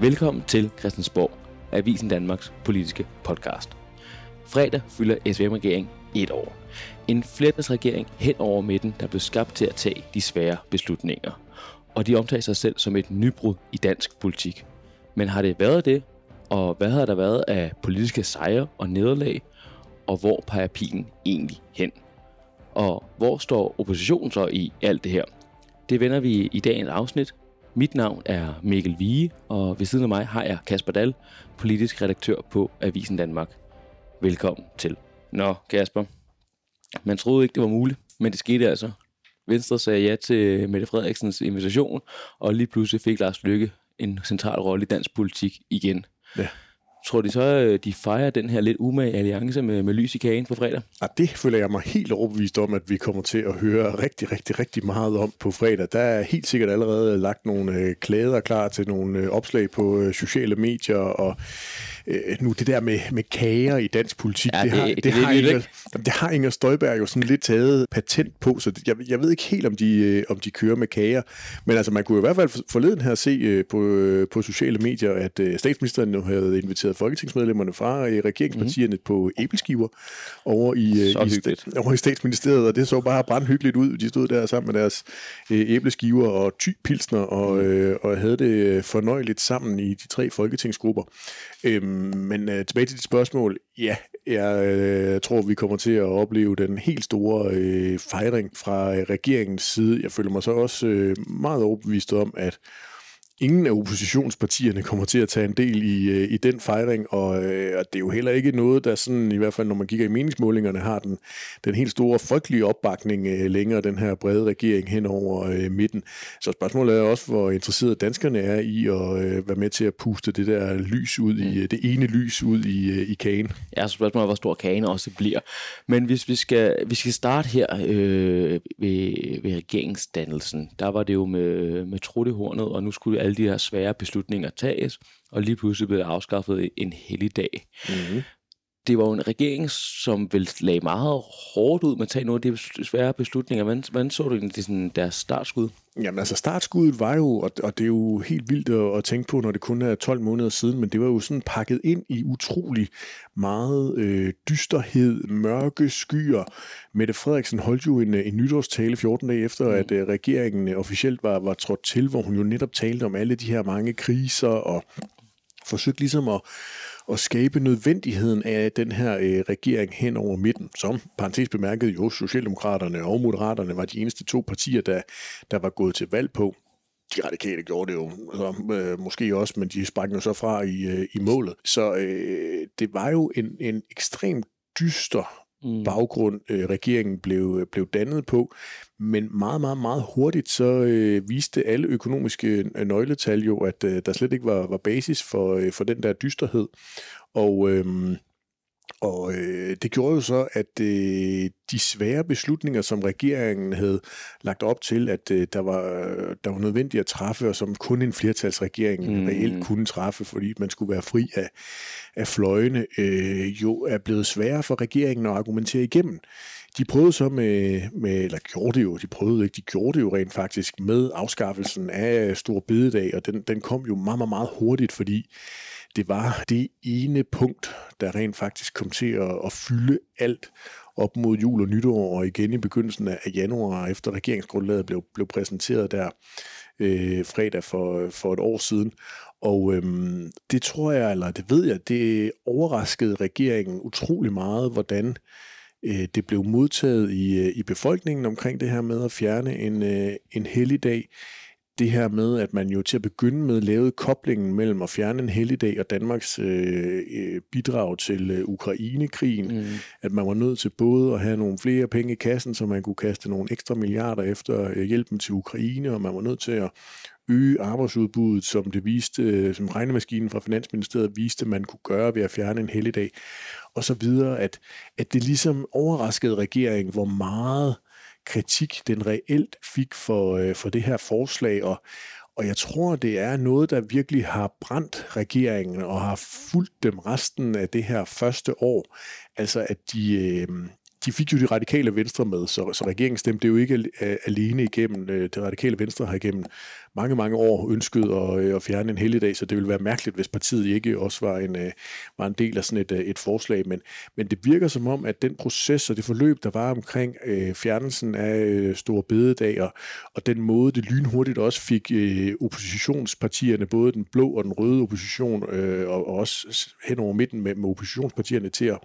Velkommen til Christiansborg, Avisen Danmarks politiske podcast. Fredag fylder SVM-regeringen et år. En flertalsregering hen over midten, der blev skabt til at tage de svære beslutninger. Og de omtager sig selv som et nybrud i dansk politik. Men har det været det? Og hvad har der været af politiske sejre og nederlag? Og hvor peger pilen egentlig hen? Og hvor står oppositionen så i alt det her? Det vender vi i dagens afsnit. Mit navn er Mikkel Vige, og ved siden af mig har jeg Kasper Dahl, politisk redaktør på Avisen Danmark. Velkommen til. Nå, Kasper. Man troede ikke, det var muligt, men det skete altså. Venstre sagde ja til Mette Frederiksens invitation, og lige pludselig fik Lars Lykke en central rolle i dansk politik igen. Ja. Tror de så, øh, de fejrer den her lidt umage alliance med, med lys i kagen på fredag? Ja, det føler jeg mig helt overbevist om, at vi kommer til at høre rigtig, rigtig, rigtig meget om på fredag. Der er helt sikkert allerede lagt nogle øh, klæder klar til nogle øh, opslag på sociale medier, og øh, nu det der med, med kager i dansk politik, Ja, det, det- har, det det, har vildt, Inger, jamen, det har Inger Støjberg jo sådan lidt taget patent på, så det, jeg, jeg ved ikke helt, om de, øh, om de kører med kager. Men altså, man kunne i hvert fald forleden her se øh, på, øh, på sociale medier, at øh, statsministeren nu havde inviteret folketingsmedlemmerne fra øh, regeringspartierne mm. på æbleskiver over i, øh, i, sta- over i statsministeriet, og det så bare brandhyggeligt ud. De stod der sammen med deres øh, æbleskiver og typilsner og, øh, og havde det fornøjeligt sammen i de tre folketingsgrupper. Øhm, men øh, tilbage til dit spørgsmål. Ja, jeg øh, tror, vi kommer til at opleve den helt store øh, fejring fra øh, regeringens side. Jeg føler mig så også øh, meget overbevist om, at ingen af oppositionspartierne kommer til at tage en del i, øh, i den fejring, og, øh, og det er jo heller ikke noget, der sådan, i hvert fald når man kigger i meningsmålingerne, har den, den helt store frygtelige opbakning øh, længere, den her brede regering hen over øh, midten. Så spørgsmålet er også, hvor interesserede danskerne er i at øh, være med til at puste det der lys ud i, øh, det ene lys ud i, øh, i kagen. Ja, så spørgsmålet er, hvor stor kagen også bliver. Men hvis vi skal, vi skal starte her øh, ved, ved regeringsdannelsen, der var det jo med, med truttehornet, og nu skulle alle de her svære beslutninger tages, og lige pludselig blev der afskaffet en helligdag. Mm-hmm. Det var jo en regering, som vel lagde meget hårdt ud med at tage nogle af de svære beslutninger. Hvordan, hvordan så du egentlig sådan deres startskud? Jamen altså startskuddet var jo, og, og det er jo helt vildt at, at tænke på, når det kun er 12 måneder siden, men det var jo sådan pakket ind i utrolig meget øh, dysterhed, mørke skyer. Mette Frederiksen holdt jo en, en nytårstale 14 dage efter, mm. at øh, regeringen officielt var, var trådt til, hvor hun jo netop talte om alle de her mange kriser og forsøgte ligesom at, at skabe nødvendigheden af den her øh, regering hen over midten, som parentes bemærket jo Socialdemokraterne og Moderaterne var de eneste to partier, der, der var gået til valg på. De radikale gjorde det jo så, øh, måske også, men de sprang jo så fra i, øh, i målet. Så øh, det var jo en, en ekstrem dyster Mm. baggrund, øh, regeringen blev, øh, blev dannet på. Men meget, meget, meget hurtigt så øh, viste alle økonomiske øh, nøgletal jo, at øh, der slet ikke var, var basis for, øh, for den der dysterhed. Og, øh, og øh, det gjorde jo så, at øh, de svære beslutninger, som regeringen havde lagt op til, at øh, der, var, der var nødvendigt at træffe, og som kun en flertalsregering Mm. mm. reelt kunne træffe, fordi man skulle være fri af, af fløjene, øh, jo er blevet sværere for regeringen at argumentere igennem. De prøvede så med, med, eller gjorde det jo, de prøvede ikke, de gjorde det jo rent faktisk med afskaffelsen af Stor Bededag, og den, den kom jo meget, meget, meget hurtigt, fordi det var det ene punkt, der rent faktisk kom til at, at fylde alt op mod jul og nytår, og igen i begyndelsen af januar, efter regeringsgrundlaget blev, blev præsenteret der øh, fredag for, for et år siden. Og øhm, det tror jeg, eller det ved jeg, det overraskede regeringen utrolig meget, hvordan øh, det blev modtaget i, øh, i befolkningen omkring det her med at fjerne en, øh, en helligdag. Det her med, at man jo til at begynde med lavede koblingen mellem at fjerne en helligdag og Danmarks øh, øh, bidrag til øh, Ukrainekrigen. Mm. At man var nødt til både at have nogle flere penge i kassen, så man kunne kaste nogle ekstra milliarder efter øh, hjælpen til Ukraine, og man var nødt til at øge arbejdsudbuddet, som det viste, øh, som regnemaskinen fra Finansministeriet viste, man kunne gøre ved at fjerne en helligdag, og så videre, at, at det ligesom overraskede regeringen, hvor meget kritik den reelt fik for, øh, for det her forslag, og, og jeg tror, det er noget, der virkelig har brændt regeringen og har fulgt dem resten af det her første år. Altså, at de, øh, de fik jo de radikale venstre med, så, så regeringen stemte jo ikke øh, alene igennem. Øh, Det radikale venstre har igennem mange, mange år ønsket at, øh, at fjerne en helligdag, så det ville være mærkeligt, hvis partiet ikke også var en, øh, var en del af sådan et, øh, et forslag. Men, men det virker som om, at den proces og det forløb, der var omkring øh, fjernelsen af øh, store bededag, og, og den måde, det lynhurtigt også fik øh, oppositionspartierne, både den blå og den røde opposition, øh, og, og også hen over midten med, med oppositionspartierne til at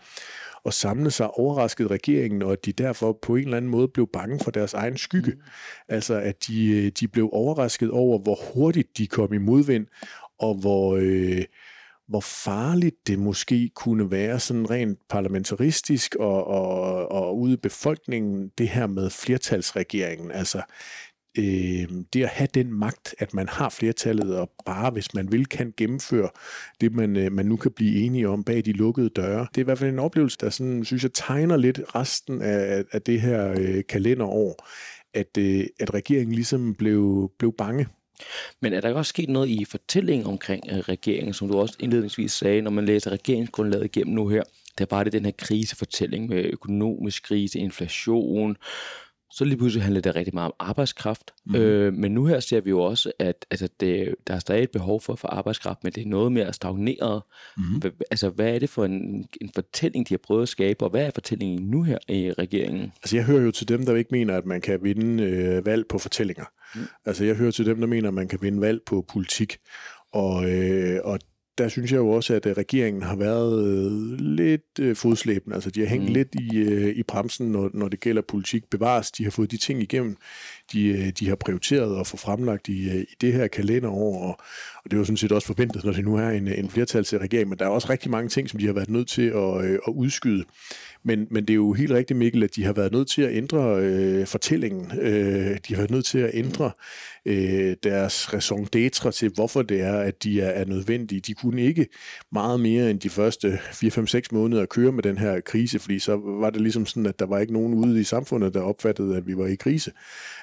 at samle sig overrasket regeringen, og at de derfor på en eller anden måde blev bange for deres egen skygge. Mm. Altså at de, de blev overrasket over, hvor hurtigt de kom i modvind, og hvor... Øh, hvor farligt det måske kunne være sådan rent parlamentaristisk og, og, og ude i befolkningen, det her med flertalsregeringen. Altså, øh, det at have den magt, at man har flertallet, og bare hvis man vil, kan gennemføre det, man, øh, man nu kan blive enige om bag de lukkede døre. Det er i hvert fald en oplevelse, der sådan, synes jeg tegner lidt resten af, af det her øh, kalenderår, at, øh, at regeringen ligesom blev, blev bange. Men er der også sket noget i fortællingen omkring øh, regeringen, som du også indledningsvis sagde, når man læser regeringsgrundlaget igennem nu her? Der er bare det den her krisefortælling med økonomisk krise, inflation, så lige pludselig handler det rigtig meget om arbejdskraft. Mm. Øh, men nu her ser vi jo også, at altså det, der er stadig et behov for, for arbejdskraft, men det er noget mere stagneret. Mm. Altså, hvad er det for en, en fortælling, de har prøvet at skabe, og hvad er fortællingen nu her i regeringen? Altså, jeg hører jo til dem, der ikke mener, at man kan vinde øh, valg på fortællinger. Mm. Altså, jeg hører til dem, der mener, at man kan vinde valg på politik. Og, øh, og der synes jeg jo også, at øh, regeringen har været øh, lidt øh, fodslæbende. Altså, de har hængt mm. lidt i, øh, i bremsen, når, når det gælder politik. Bevares, de har fået de ting igennem, de, øh, de har prioriteret at få fremlagt i, øh, i det her kalenderår, og, og det er jo sådan set også forventet, når det nu er en, en flertalsregering, men der er også rigtig mange ting, som de har været nødt til at, øh, at udskyde. Men, men det er jo helt rigtigt, Mikkel, at de har været nødt til at ændre øh, fortællingen. Øh, de har været nødt til at ændre øh, deres raison d'etre til, hvorfor det er, at de er, er nødvendige. De kunne ikke meget mere end de første 4-5-6 måneder køre med den her krise, fordi så var det ligesom sådan, at der var ikke nogen ude i samfundet, der opfattede, at vi var i krise.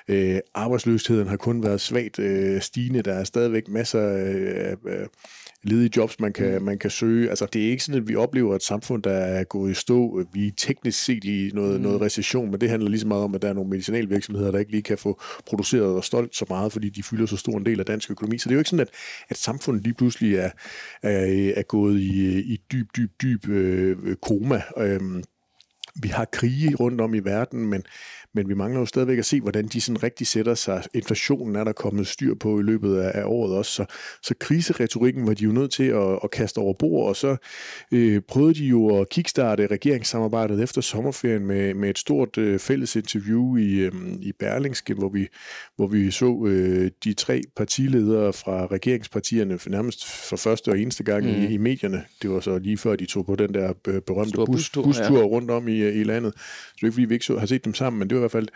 Øh, arbejdsløsheden har kun været svagt øh, stigende. Der er stadigvæk masser af øh, ledige jobs, man kan, mm. man kan søge. Altså, det er ikke sådan, at vi oplever et samfund, der er gået i stå. Vi er teknisk set i noget, mm. noget recession, men det handler lige så meget om, at der er nogle medicinalvirksomheder, der ikke lige kan få produceret og stolt så meget, fordi de fylder så stor en del af dansk økonomi. Så det er jo ikke sådan, at, at samfundet lige pludselig er, er, er gået i, i dyb, dyb, dyb øh, koma. Øhm, vi har krige rundt om i verden, men men vi mangler jo stadigvæk at se, hvordan de sådan rigtig sætter sig. Inflationen er der kommet styr på i løbet af, af året også, så, så kriseretorikken var de jo nødt til at, at kaste over bord, og så øh, prøvede de jo at kickstarte regeringssamarbejdet efter sommerferien med, med et stort øh, fælles interview i, øh, i Berlingske, hvor vi, hvor vi så øh, de tre partiledere fra regeringspartierne for nærmest for første og eneste gang mm. i, i medierne. Det var så lige før de tog på den der øh, berømte bus, bustur, bustur ja. rundt om i, i landet. Så det er ikke fordi, vi ikke så, har set dem sammen, men det var i hvert fald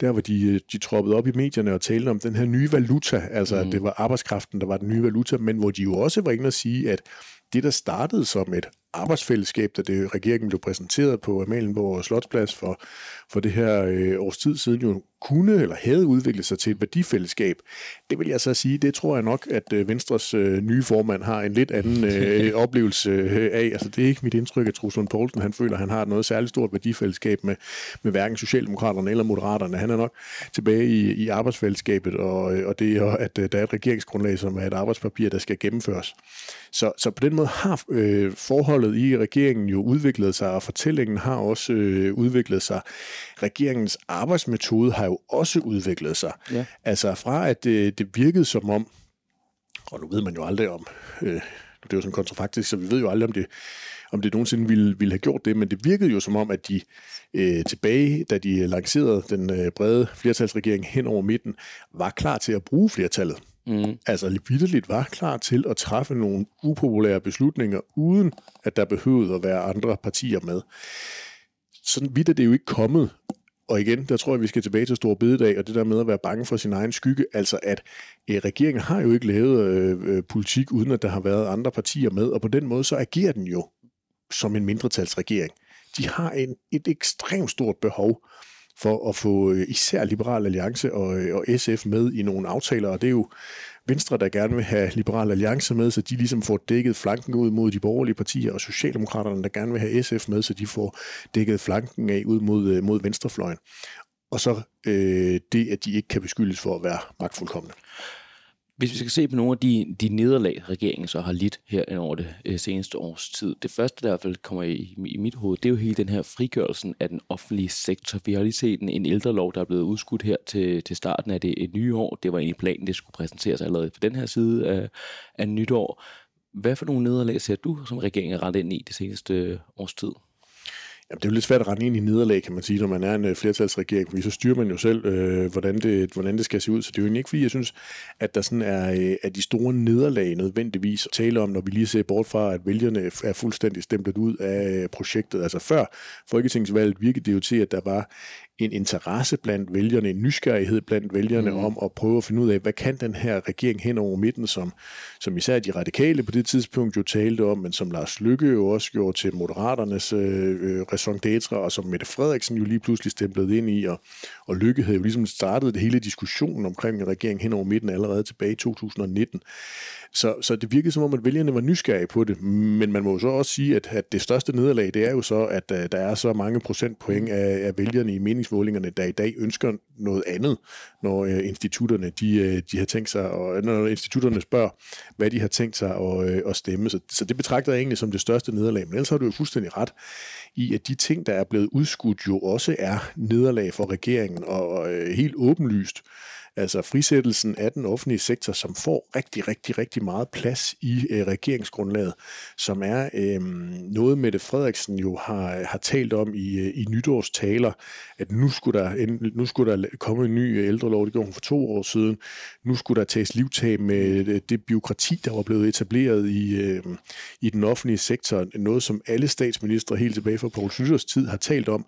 der, hvor de, de troppede op i medierne og talte om den her nye valuta, altså mm. at det var arbejdskraften, der var den nye valuta, men hvor de jo også var inde og sige, at det, der startede som et arbejdsfællesskab, da det regeringen blev præsenteret på Amalienborg Slotsplads for, for det her øh, års tid siden, jo kunne eller havde udviklet sig til et værdifællesskab. Det vil jeg så sige, det tror jeg nok, at øh, Venstres øh, nye formand har en lidt anden øh, oplevelse øh, af. Altså det er ikke mit indtryk, at Truslund Poulsen han føler, at han har noget særligt stort værdifællesskab med, med hverken Socialdemokraterne eller Moderaterne. Han er nok tilbage i, i arbejdsfællesskabet, og, øh, og det er, at øh, der er et regeringsgrundlag, som er et arbejdspapir, der skal gennemføres. Så, så på den måde har øh, forholdet i regeringen jo udviklet sig, og fortællingen har også øh, udviklet sig. Regeringens arbejdsmetode har jo også udviklet sig. Ja. Altså fra at det, det virkede som om, og nu ved man jo aldrig om, øh, det er jo sådan kontrafaktisk, så vi ved jo aldrig om det, om det nogensinde ville, ville have gjort det, men det virkede jo som om, at de øh, tilbage, da de lancerede den øh, brede flertalsregering hen over midten, var klar til at bruge flertallet. Mm. Altså vidderligt var klar til at træffe nogle upopulære beslutninger, uden at der behøvede at være andre partier med. Sådan vidt er det jo ikke kommet. Og igen, der tror jeg, vi skal tilbage til Stor Bededag, og det der med at være bange for sin egen skygge. Altså at øh, regeringen har jo ikke lavet øh, øh, politik, uden at der har været andre partier med, og på den måde så agerer den jo som en mindretalsregering. De har en, et ekstremt stort behov for at få øh, især Liberal Alliance og, øh, og SF med i nogle aftaler, og det er jo Venstre, der gerne vil have Liberal Alliance med, så de ligesom får dækket flanken ud mod de borgerlige partier, og Socialdemokraterne, der gerne vil have SF med, så de får dækket flanken af ud mod, øh, mod venstrefløjen. Og så øh, det, at de ikke kan beskyldes for at være magtfuldkommende. Hvis vi skal se på nogle af de, de nederlag, regeringen så har lidt her over det øh, seneste års tid. Det første, der i hvert fald kommer i, i mit hoved, det er jo hele den her frigørelsen af den offentlige sektor. Vi har lige set en, en ældrelov, der er blevet udskudt her til, til starten af det et nye år. Det var egentlig planen, det skulle præsenteres allerede på den her side af, af nytår. Hvad for nogle nederlag ser du, som regeringen er ret ind i det seneste øh, års tid? Jamen, det er jo lidt svært at rende ind i nederlag, kan man sige, når man er en øh, flertalsregering, fordi så styrer man jo selv, øh, hvordan, det, hvordan det skal se ud. Så det er jo ikke, fordi jeg synes, at der sådan er, øh, at de store nederlag nødvendigvis at tale om, når vi lige ser bort fra, at vælgerne er fuldstændig stemplet ud af øh, projektet. Altså før Folketingsvalget virkede det jo til, at der var en interesse blandt vælgerne, en nysgerrighed blandt vælgerne mm. om at prøve at finde ud af, hvad kan den her regering hen over midten, som, som især de radikale på det tidspunkt jo talte om, men som Lars Lykke jo også gjorde til Moderaternes øh, øh raison d'etre, og som Mette Frederiksen jo lige pludselig stemplede ind i, og, og Lykke havde jo ligesom startet det hele diskussionen omkring en regering hen over midten allerede tilbage i 2019. Så, så det virkede som om, at vælgerne var nysgerrige på det, men man må jo så også sige, at, at det største nederlag, det er jo så, at uh, der er så mange procentpoint af, af vælgerne i meningsmålingerne, der i dag ønsker noget andet, når uh, institutterne de, uh, de har tænkt sig, og når institutterne spørger, hvad de har tænkt sig at, uh, at stemme. Så, så det betragter jeg egentlig som det største nederlag. Men ellers har du jo fuldstændig ret i, at de ting, der er blevet udskudt, jo også er nederlag for regeringen, og, og helt åbenlyst Altså frisættelsen af den offentlige sektor, som får rigtig, rigtig, rigtig meget plads i øh, regeringsgrundlaget, som er øh, noget, Mette Frederiksen jo har, har talt om i, øh, i nytårstaler, at nu skulle, der, nu skulle der komme en ny øh, ældrelov, det gjorde hun for to år siden, nu skulle der tages livtag med øh, det byråkrati, der var blevet etableret i, øh, i den offentlige sektor, noget som alle statsministre helt tilbage fra Poul Schlüters tid har talt om,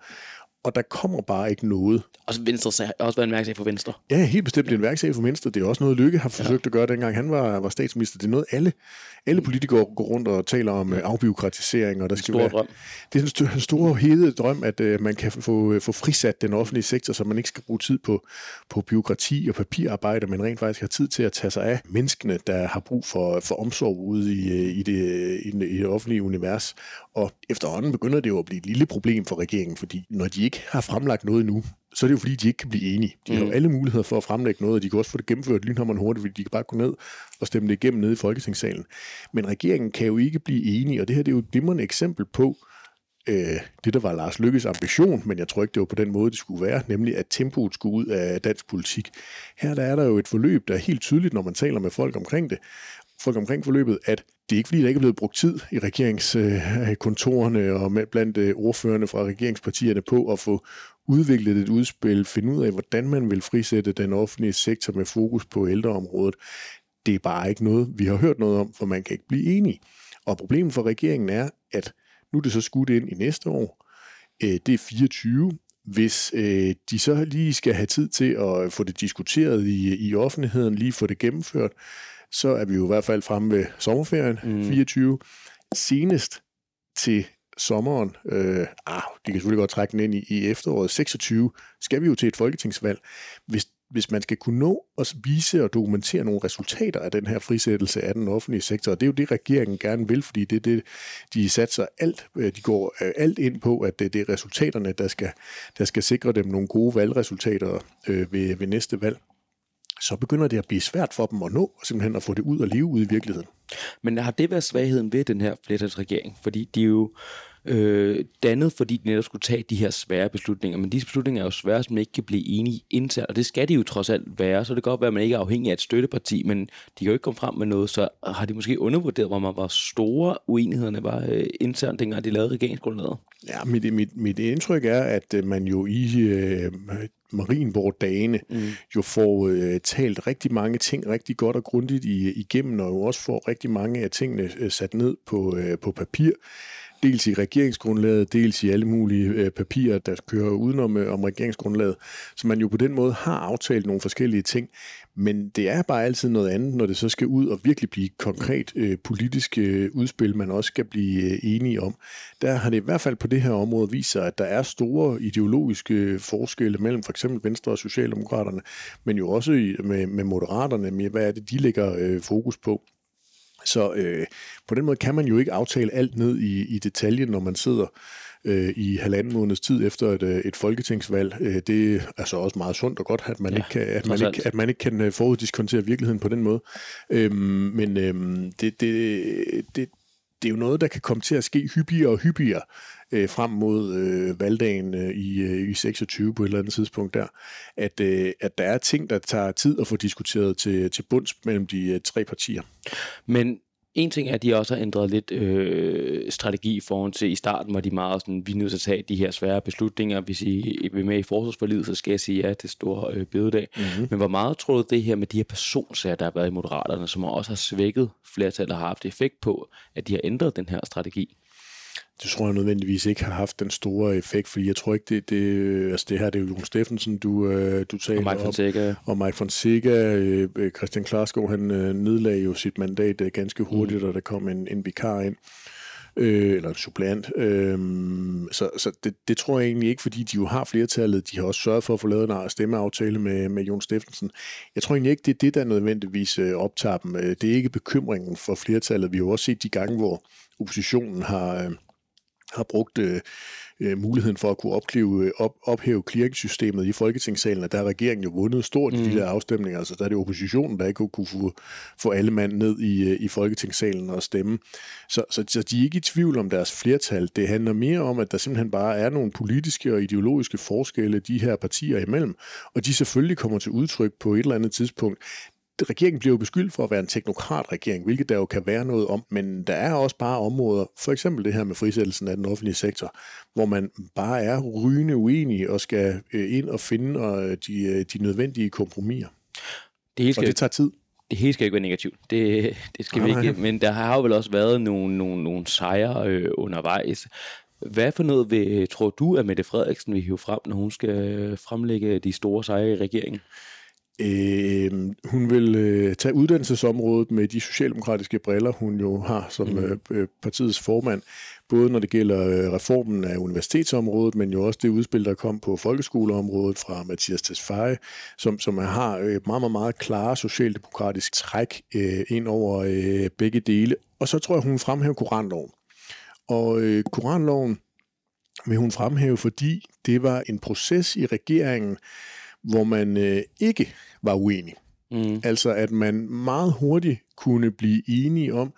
og der kommer bare ikke noget. Og Venstre har også været en mærksag for Venstre. Ja, helt bestemt det er en mærksag for Venstre. Det er også noget, Lykke har forsøgt ja. at gøre, dengang han var, var statsminister. Det er noget, alle, alle politikere går rundt og taler om ja. Øh, afbiokratisering. Og der skal en stor være, drøm. Det er en stor, stor hede drøm, at uh, man kan få, få frisat den offentlige sektor, så man ikke skal bruge tid på, på byråkrati og papirarbejde, men rent faktisk har tid til at tage sig af menneskene, der har brug for, for omsorg ude i, øh, i, det, i, det, i det offentlige univers. Og efterhånden begynder det jo at blive et lille problem for regeringen, fordi når de ikke har fremlagt noget nu, så er det jo fordi, de ikke kan blive enige. De mm. har jo mm. alle muligheder for at fremlægge noget, og de kan også få det gennemført lynhammeren hurtigt, fordi de kan bare gå ned og stemme det igennem nede i Folketingssalen. Men regeringen kan jo ikke blive enige, og det her det er jo et glimrende eksempel på, øh, det, der var Lars Lykkes ambition, men jeg tror ikke, det var på den måde, det skulle være, nemlig at tempoet skulle ud af dansk politik. Her der er der jo et forløb, der er helt tydeligt, når man taler med folk omkring det, folk omkring forløbet, at det er ikke fordi, der ikke er blevet brugt tid i regeringskontorerne øh, og med, blandt ordførende ordførerne fra regeringspartierne på at få udviklet et udspil, finde ud af, hvordan man vil frisætte den offentlige sektor med fokus på ældreområdet. Det er bare ikke noget, vi har hørt noget om, for man kan ikke blive enige. Og problemet for regeringen er, at nu er det så skudt ind i næste år. Øh, det er 24. Hvis øh, de så lige skal have tid til at få det diskuteret i, i offentligheden, lige få det gennemført, så er vi jo i hvert fald fremme ved sommerferien mm. 24. Senest til sommeren, øh, ah, de kan selvfølgelig godt trække den ind i, i efteråret 26, skal vi jo til et folketingsvalg. Hvis, hvis man skal kunne nå at vise og dokumentere nogle resultater af den her frisættelse af den offentlige sektor, og det er jo det, regeringen gerne vil, fordi det er det, de satser alt, øh, de går øh, alt ind på, at det, det er resultaterne, der skal, der skal sikre dem nogle gode valgresultater øh, ved, ved næste valg så begynder det at blive svært for dem at nå, og simpelthen at få det ud og leve ud i virkeligheden. Men har det været svagheden ved den her flertalsregering? Fordi de er jo øh, dannet, fordi de netop skulle tage de her svære beslutninger. Men disse beslutninger er jo svære, som man ikke kan blive enige internt, og det skal de jo trods alt være. Så det kan godt være, at man ikke er afhængig af et støtteparti, men de kan jo ikke komme frem med noget, så har de måske undervurderet, hvor man var store uenighederne var øh, internt, dengang de lavede regeringsgrundlaget. Ja, mit, mit, mit indtryk er, at øh, man jo i øh, Marienborg-dagene mm. jo får øh, talt rigtig mange ting rigtig godt og grundigt i, igennem, og jo også får rigtig mange af tingene øh, sat ned på, øh, på papir dels i regeringsgrundlaget, dels i alle mulige øh, papirer, der kører udenom øh, om regeringsgrundlaget. Så man jo på den måde har aftalt nogle forskellige ting. Men det er bare altid noget andet, når det så skal ud og virkelig blive konkret øh, politiske øh, udspil, man også skal blive øh, enige om. Der har det i hvert fald på det her område vist sig, at der er store ideologiske øh, forskelle mellem for eksempel Venstre og Socialdemokraterne, men jo også i, med, med Moderaterne, med hvad er det, de lægger øh, fokus på. Så øh, på den måde kan man jo ikke aftale alt ned i, i detaljen, når man sidder øh, i halvanden måneds tid efter et, øh, et folketingsvalg. Øh, det er altså også meget sundt og godt, at man, ja, ikke, kan, at man, ikke, at man ikke kan øh, foruddiskontere virkeligheden på den måde. Øhm, men øhm, det, det, det, det er jo noget, der kan komme til at ske hyppigere og hyppigere øh, frem mod øh, valgdagen øh, i, øh, i 26 på et eller andet tidspunkt der, at, øh, at der er ting, der tager tid at få diskuteret til, til bunds mellem de øh, tre partier. Men en ting er, at de også har ændret lidt øh, strategi i forhold til, i starten var de meget sådan, vi er nødt til at tage de her svære beslutninger. Hvis I vil med i forsvarsforlidet, så skal jeg sige ja til store øh, bededag. Mm-hmm. Men hvor meget tror du det her med de her personsager, der har været i Moderaterne, som også har svækket flertallet, har haft effekt på, at de har ændret den her strategi? Det tror jeg nødvendigvis ikke har haft den store effekt, fordi jeg tror ikke, det, det altså det her, det er jo Jon Steffensen, du, øh, du taler og Mike Fonseca. om, og Mike Fonseca, øh, Christian Klarskov, han øh, nedlagde jo sit mandat ganske hurtigt, mm. og der kom en, en vikar ind, øh, eller en supplant. Øh, så så det, det tror jeg egentlig ikke, fordi de jo har flertallet. De har også sørget for at få lavet en stemmeaftale med, med Jon Steffensen. Jeg tror egentlig ikke, det er det, der nødvendigvis optager dem. Det er ikke bekymringen for flertallet. Vi har jo også set de gange, hvor oppositionen har har brugt øh, øh, muligheden for at kunne opklive, øh, op, ophæve clearingsystemet i Folketingssalen, og der har regeringen jo vundet stort mm. i de mm. der afstemninger. Altså, der er det oppositionen, der ikke kunne få, få alle mand ned i, øh, i Folketingssalen og stemme. Så, så, så de er ikke i tvivl om deres flertal. Det handler mere om, at der simpelthen bare er nogle politiske og ideologiske forskelle de her partier imellem, og de selvfølgelig kommer til udtryk på et eller andet tidspunkt regeringen bliver jo beskyldt for at være en teknokratregering, hvilket der jo kan være noget om, men der er også bare områder, for eksempel det her med frisættelsen af den offentlige sektor, hvor man bare er rygende uenig og skal øh, ind og finde øh, de, øh, de nødvendige kompromiser. Det hele skal, og det tager tid. Det hele skal ikke være negativt. Det, det skal nej, vi ikke. Men der har jo vel også været nogle, nogle, nogle sejre øh, undervejs. Hvad for noget vil, tror du, at Mette Frederiksen vil hive frem, når hun skal fremlægge de store sejre i regeringen? Øh, hun vil øh, tage uddannelsesområdet med de socialdemokratiske briller, hun jo har som mm. øh, øh partiets formand, både når det gælder øh, reformen af universitetsområdet, men jo også det udspil, der kom på folkeskoleområdet fra Mathias Tesfaye, som, som har øh, meget, meget, meget klare socialdemokratisk træk øh, ind over øh, begge dele. Og så tror jeg, hun fremhæver koranloven. Og øh, koranloven vil hun fremhæve, fordi det var en proces i regeringen, hvor man øh, ikke var uenig. Mm. Altså at man meget hurtigt kunne blive enige om,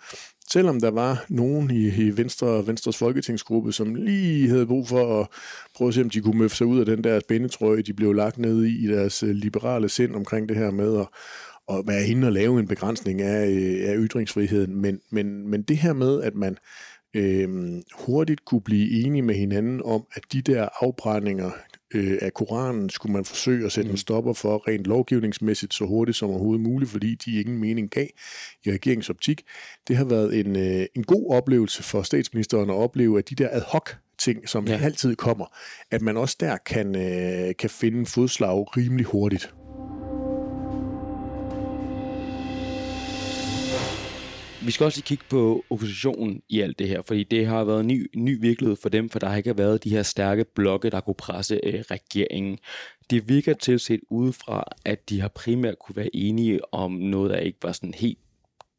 selvom der var nogen i, i Venstre, Venstres folketingsgruppe, som lige havde brug for at prøve at se, om de kunne møffe sig ud af den der spændetrøje, de blev lagt ned i, i deres øh, liberale sind omkring det her med at, at være inde og lave en begrænsning af, øh, af ytringsfriheden. Men, men, men det her med, at man øh, hurtigt kunne blive enige med hinanden om, at de der afbrændinger, øh, af Koranen skulle man forsøge at sætte mm. en stopper for rent lovgivningsmæssigt så hurtigt som overhovedet muligt, fordi de ingen mening gav i regeringsoptik. Det har været en, øh, en god oplevelse for statsministeren at opleve, at de der ad hoc ting, som ja. altid kommer, at man også der kan, øh, kan finde fodslag rimelig hurtigt. Vi skal også kigge på oppositionen i alt det her, fordi det har været en ny, ny virkelighed for dem, for der har ikke været de her stærke blokke, der kunne presse øh, regeringen. Det virker til set udefra, at de har primært kunne være enige om noget, der ikke var sådan helt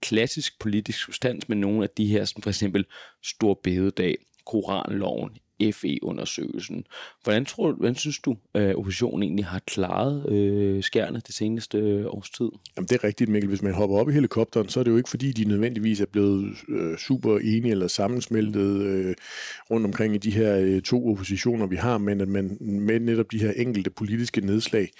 klassisk politisk substans, men nogle af de her, som for eksempel Stor Bededag, Koranloven, FE-undersøgelsen. Hvordan, tror, hvordan synes du, at oppositionen egentlig har klaret øh, skærne det seneste øh, års tid? Jamen, det er rigtigt, Mikkel. Hvis man hopper op i helikopteren, så er det jo ikke fordi, de nødvendigvis er blevet øh, super enige eller sammensmeltet øh, rundt omkring i de her øh, to oppositioner, vi har, men at man med netop de her enkelte politiske nedslag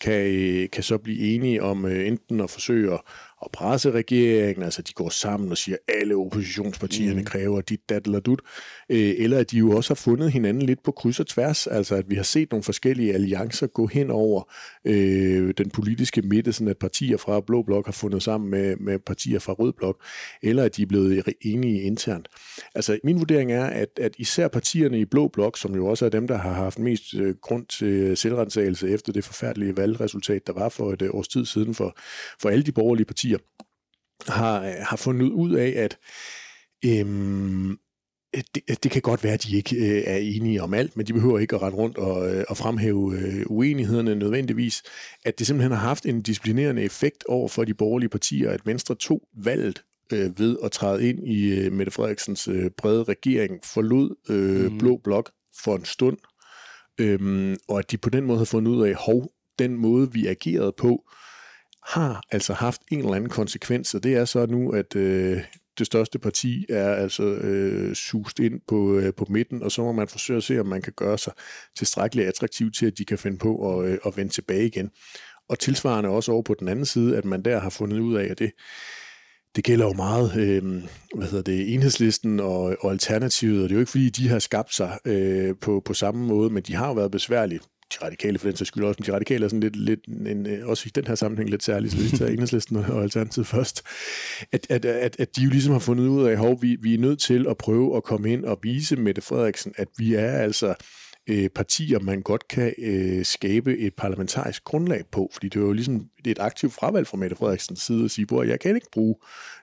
kan, øh, kan så blive enige om øh, enten at forsøge at og presse regeringen, altså de går sammen og siger, at alle oppositionspartierne mm. kræver dit, dat eller dut, øh, eller at de jo også har fundet hinanden lidt på kryds og tværs, altså at vi har set nogle forskellige alliancer gå hen over øh, den politiske midte, sådan at partier fra Blå Blok har fundet sammen med, med partier fra Rød Blok, eller at de er blevet enige internt. Altså min vurdering er, at, at især partierne i Blå Blok, som jo også er dem, der har haft mest øh, grund til selvrensagelse efter det forfærdelige valgresultat, der var for et øh, års tid siden for, for alle de borgerlige partier, partier har, har fundet ud af, at øhm, det, det kan godt være, at de ikke øh, er enige om alt, men de behøver ikke at rette rundt og, øh, og fremhæve øh, uenighederne nødvendigvis. At det simpelthen har haft en disciplinerende effekt over for de borgerlige partier, at Venstre tog valget øh, ved at træde ind i øh, Mette Frederiksens øh, brede regering, forlod øh, mm. Blå Blok for en stund, øh, og at de på den måde havde fundet ud af, hov, den måde vi agerede på, har altså haft en eller anden konsekvens, og det er så nu, at øh, det største parti er altså øh, sust ind på, øh, på midten, og så må man forsøge at se, om man kan gøre sig tilstrækkeligt attraktiv til, at de kan finde på at, øh, at vende tilbage igen. Og tilsvarende også over på den anden side, at man der har fundet ud af, at det, det gælder jo meget, øh, hvad hedder det, enhedslisten og, og alternativet, og det er jo ikke fordi, de har skabt sig øh, på, på samme måde, men de har jo været besværlige de radikale for den sags skyld også, men de radikale er sådan lidt, lidt en, øh, også i den her sammenhæng lidt særligt, så vi tager enhedslisten og alternativet først, at, at, at, at de jo ligesom har fundet ud af, at vi, vi er nødt til at prøve at komme ind og vise Mette Frederiksen, at vi er altså øh, partier, man godt kan øh, skabe et parlamentarisk grundlag på, fordi det er jo ligesom det er et aktivt fravalg fra Mette Frederiksens side at sige, at jeg kan ikke bruge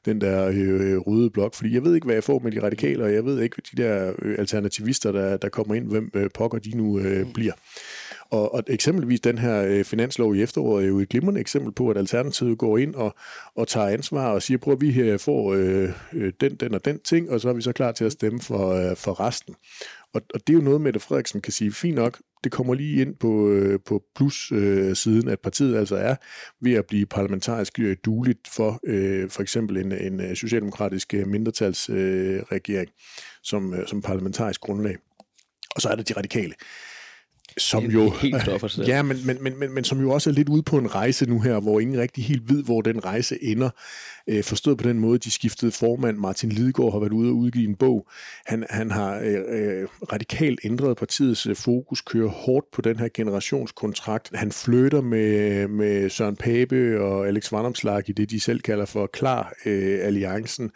den der øh, røde blok, fordi jeg ved ikke, hvad jeg får med de radikale, og jeg ved ikke, de der øh, alternativister, der, der kommer ind, hvem øh, pokker de nu øh, bliver. Og, og eksempelvis den her øh, finanslov i efteråret er jo et glimrende eksempel på, at Alternativet går ind og, og tager ansvar og siger, prøv at vi her får øh, øh, den, den og den ting, og så er vi så klar til at stemme for, øh, for resten. Og, og det er jo noget, Mette Frederiksen kan sige, fint nok, det kommer lige ind på, øh, på plus-siden, øh, at partiet altså er ved at blive parlamentarisk øh, dueligt for øh, for eksempel en, en øh, socialdemokratisk øh, mindretalsregering øh, som, øh, som parlamentarisk grundlag. Og så er der de radikale som jo helt sig ja, men, men, men, men, men som jo også er lidt ude på en rejse nu her, hvor ingen rigtig helt ved, hvor den rejse ender. Øh, forstået på den måde, de skiftede formand, Martin Lidegaard, har været ude og udgive en bog. Han, han har øh, øh, radikalt ændret partiets øh, fokus, kører hårdt på den her generationskontrakt. Han flytter med, med Søren Pape og Alex Vandomslag i det, de selv kalder for Klar øh, Alliancen.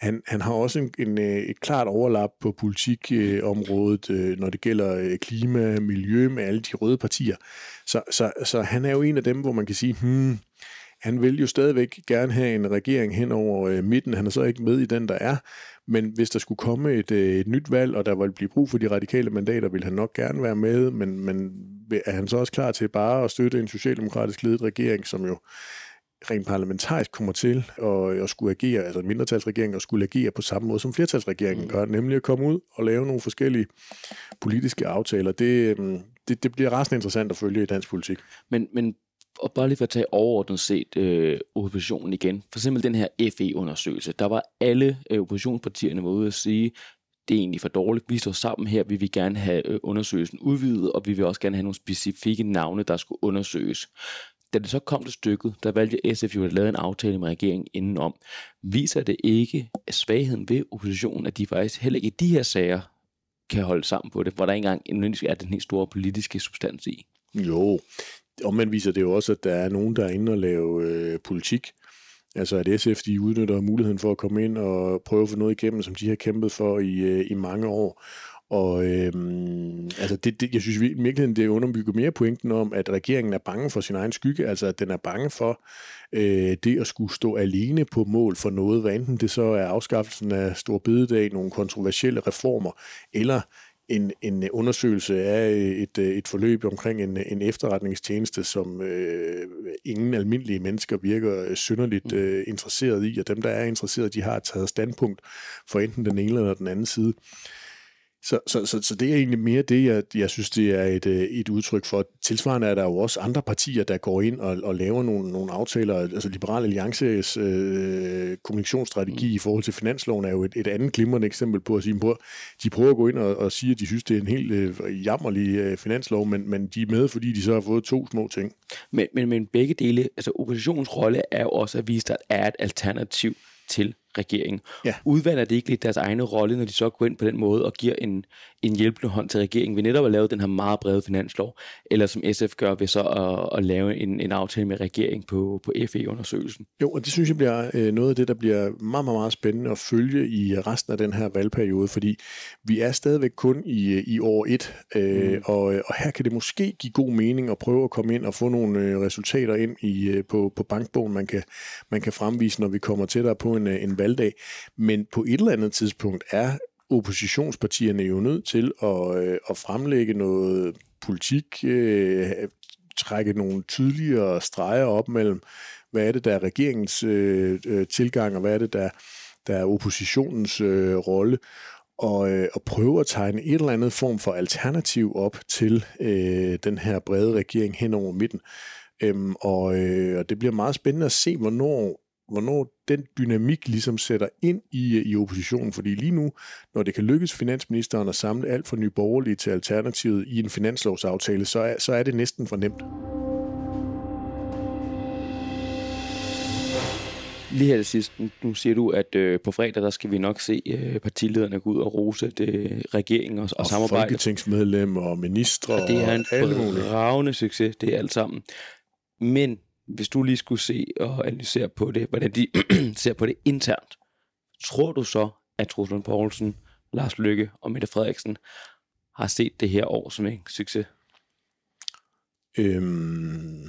Han, han har også en, en, øh, et klart overlap på politikområdet, øh, når det gælder øh, klima, miljø med alle de røde partier. Så, så, så han er jo en af dem, hvor man kan sige, hmm, han vil jo stadigvæk gerne have en regering hen over øh, midten. Han er så ikke med i den, der er. Men hvis der skulle komme et, øh, et nyt valg, og der ville blive brug for de radikale mandater, vil han nok gerne være med. Men, men er han så også klar til bare at støtte en socialdemokratisk ledet regering, som jo rent parlamentarisk kommer til at, at skulle agere, altså en mindretalsregering, og skulle agere på samme måde, som flertalsregeringen mm. gør, nemlig at komme ud og lave nogle forskellige politiske aftaler. Det, øhm, det, det bliver ret interessant at følge i dansk politik. Men, men og bare lige for at tage overordnet set øh, oppositionen igen. For eksempel den her FE-undersøgelse. Der var alle øh, oppositionspartierne ude at sige, det er egentlig for dårligt. Vi står sammen her, vi vil gerne have øh, undersøgelsen udvidet, og vi vil også gerne have nogle specifikke navne, der skulle undersøges. Da det så kom til stykket, der valgte SF jo at lave en aftale med regeringen indenom. Viser det ikke at svagheden ved oppositionen, at de faktisk heller ikke i de her sager kan holde sammen på det, hvor der ikke engang er den helt store politiske substans i? Jo, omvendt viser det jo også, at der er nogen, der er inde og lave øh, politik. Altså at SF de udnytter muligheden for at komme ind og prøve at få noget igennem, som de har kæmpet for i, øh, i mange år. Og øhm, altså det, det, jeg synes i virkeligheden, det underbygger mere pointen om, at regeringen er bange for sin egen skygge, altså at den er bange for øh, det at skulle stå alene på mål for noget, hvad enten det så er afskaffelsen af Stor Bededag, nogle kontroversielle reformer, eller en, en undersøgelse af et, et forløb omkring en, en efterretningstjeneste, som øh, ingen almindelige mennesker virker synderligt mm. øh, interesseret i, og dem, der er interesseret, de har taget standpunkt for enten den ene eller den anden side. Så, så, så, så det er egentlig mere det, jeg, jeg synes, det er et, øh, et udtryk for. Tilsvarende er der jo også andre partier, der går ind og, og laver nogle, nogle aftaler. Altså Liberal Alliances øh, kommunikationsstrategi mm. i forhold til finansloven er jo et, et andet glimrende eksempel på at sige, at de prøver at gå ind og, og sige, at de synes, det er en helt øh, jammerlig øh, finanslov, men, men de er med, fordi de så har fået to små ting. Men, men, men begge dele, altså oppositionens rolle er jo også at vise, at der er et alternativ til regeringen. Ja. Udvander det ikke lidt deres egne rolle, når de så går ind på den måde og giver en, en hjælpende hånd til regeringen ved netop at lave den her meget brede finanslov, eller som SF gør ved så at, at lave en, en aftale med regeringen på, på FE-undersøgelsen. Jo, og det synes jeg bliver øh, noget af det, der bliver meget, meget, meget spændende at følge i resten af den her valgperiode, fordi vi er stadigvæk kun i, i år et, øh, mm. og, og her kan det måske give god mening at prøve at komme ind og få nogle øh, resultater ind i, øh, på, på bankbogen, man kan, man kan fremvise, når vi kommer tættere på en, en valgdag. Men på et eller andet tidspunkt er oppositionspartierne jo nødt til at, øh, at fremlægge noget politik, øh, trække nogle tydeligere streger op mellem, hvad er det, der er regeringens øh, øh, tilgang, og hvad er det, der, der er oppositionens øh, rolle, og, øh, og prøve at tegne et eller andet form for alternativ op til øh, den her brede regering hen over midten. Øhm, og, øh, og det bliver meget spændende at se, hvornår, hvornår den dynamik ligesom sætter ind i, i oppositionen. Fordi lige nu, når det kan lykkes finansministeren at samle alt fra Nye Borgerlige til Alternativet i en finanslovsaftale, så er, så er det næsten for nemt. Lige her til sidst, nu siger du, at øh, på fredag, der skal vi nok se øh, partilederne gå ud og rose det, øh, regeringen og, og, Og samarbejde. folketingsmedlemmer og ministre Og det er en og alle mulige. succes, det er alt sammen. Men hvis du lige skulle se og analysere på det, hvordan de ser på det internt, tror du så, at Truslund Poulsen, Lars Lykke og Mette Frederiksen har set det her år som en succes? Øhm,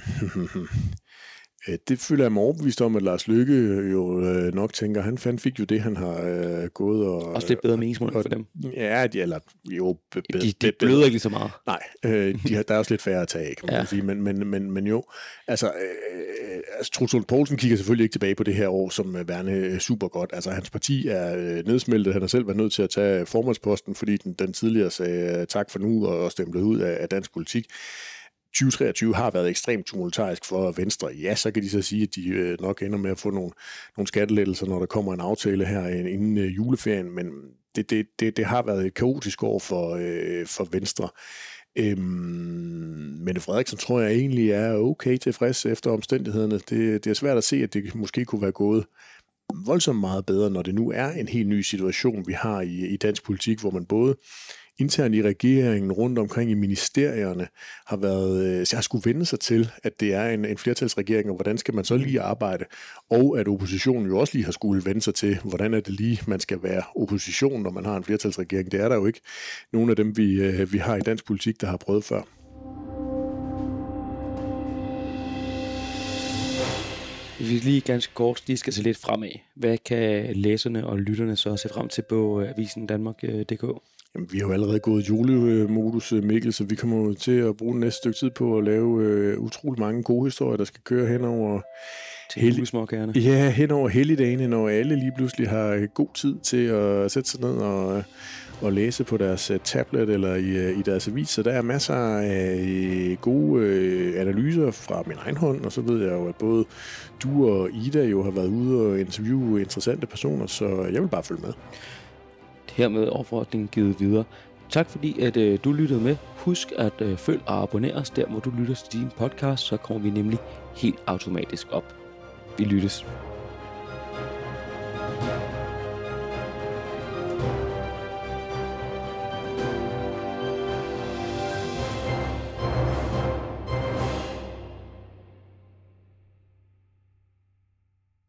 det føler jeg mig overbevist om, at Lars Lykke jo øh, nok tænker, han fandt fik jo det, han har øh, gået og... Også lidt bedre meningsmåling for dem. Ja, de, eller jo... Be, be, De, de bløder ikke så meget. Nej, øh, de har, der er også lidt færre at tage kan man Ja. sige. Men, men, men, men jo, altså, øh, altså Truls Poulsen kigger selvfølgelig ikke tilbage på det her år som øh, værende øh, super godt. Altså, hans parti er øh, nedsmeltet. Han har selv været nødt til at tage formandsposten, fordi den, den tidligere sagde øh, tak for nu og stemplede ud af, af dansk politik. 2023 har været ekstremt tumultarisk for Venstre. Ja, så kan de så sige, at de øh, nok ender med at få nogle, nogle skattelettelser, når der kommer en aftale her øh, inden øh, juleferien, men det, det, det, det har været et kaotisk år for, øh, for Venstre. Øhm, Mette Frederiksen tror jeg egentlig er okay tilfreds efter omstændighederne. Det, det er svært at se, at det måske kunne være gået voldsomt meget bedre, når det nu er en helt ny situation, vi har i, i dansk politik, hvor man både internt i regeringen, rundt omkring i ministerierne, har været, så har skulle vende sig til, at det er en, en flertalsregering, og hvordan skal man så lige arbejde, og at oppositionen jo også lige har skulle vende sig til, hvordan er det lige, man skal være opposition, når man har en flertalsregering. Det er der jo ikke nogen af dem, vi, øh, vi har i dansk politik, der har prøvet før. Hvis vi lige ganske kort lige skal se lidt fremad, hvad kan læserne og lytterne så se frem til på øh, Avisen Danmark.dk? Jamen, vi har jo allerede gået julemodus, øh, Mikkel, så vi kommer til at bruge næste stykke tid på at lave øh, utrolig mange gode historier, der skal køre hen over, Til julesmåkagerne. ja, hen over helligdagene, når alle lige pludselig har øh, god tid til at sætte sig ned og, og læse på deres øh, tablet eller i, i deres avis. Så der er masser af gode øh, analyser fra min egen hånd, og så ved jeg jo, at både du og Ida jo har været ude og interviewe interessante personer, så jeg vil bare følge med. Hermed opfordringen givet videre. Tak fordi, at øh, du lyttede med. Husk at øh, følg og abonnere os der, hvor du lytter til din podcast, så kommer vi nemlig helt automatisk op. Vi lyttes.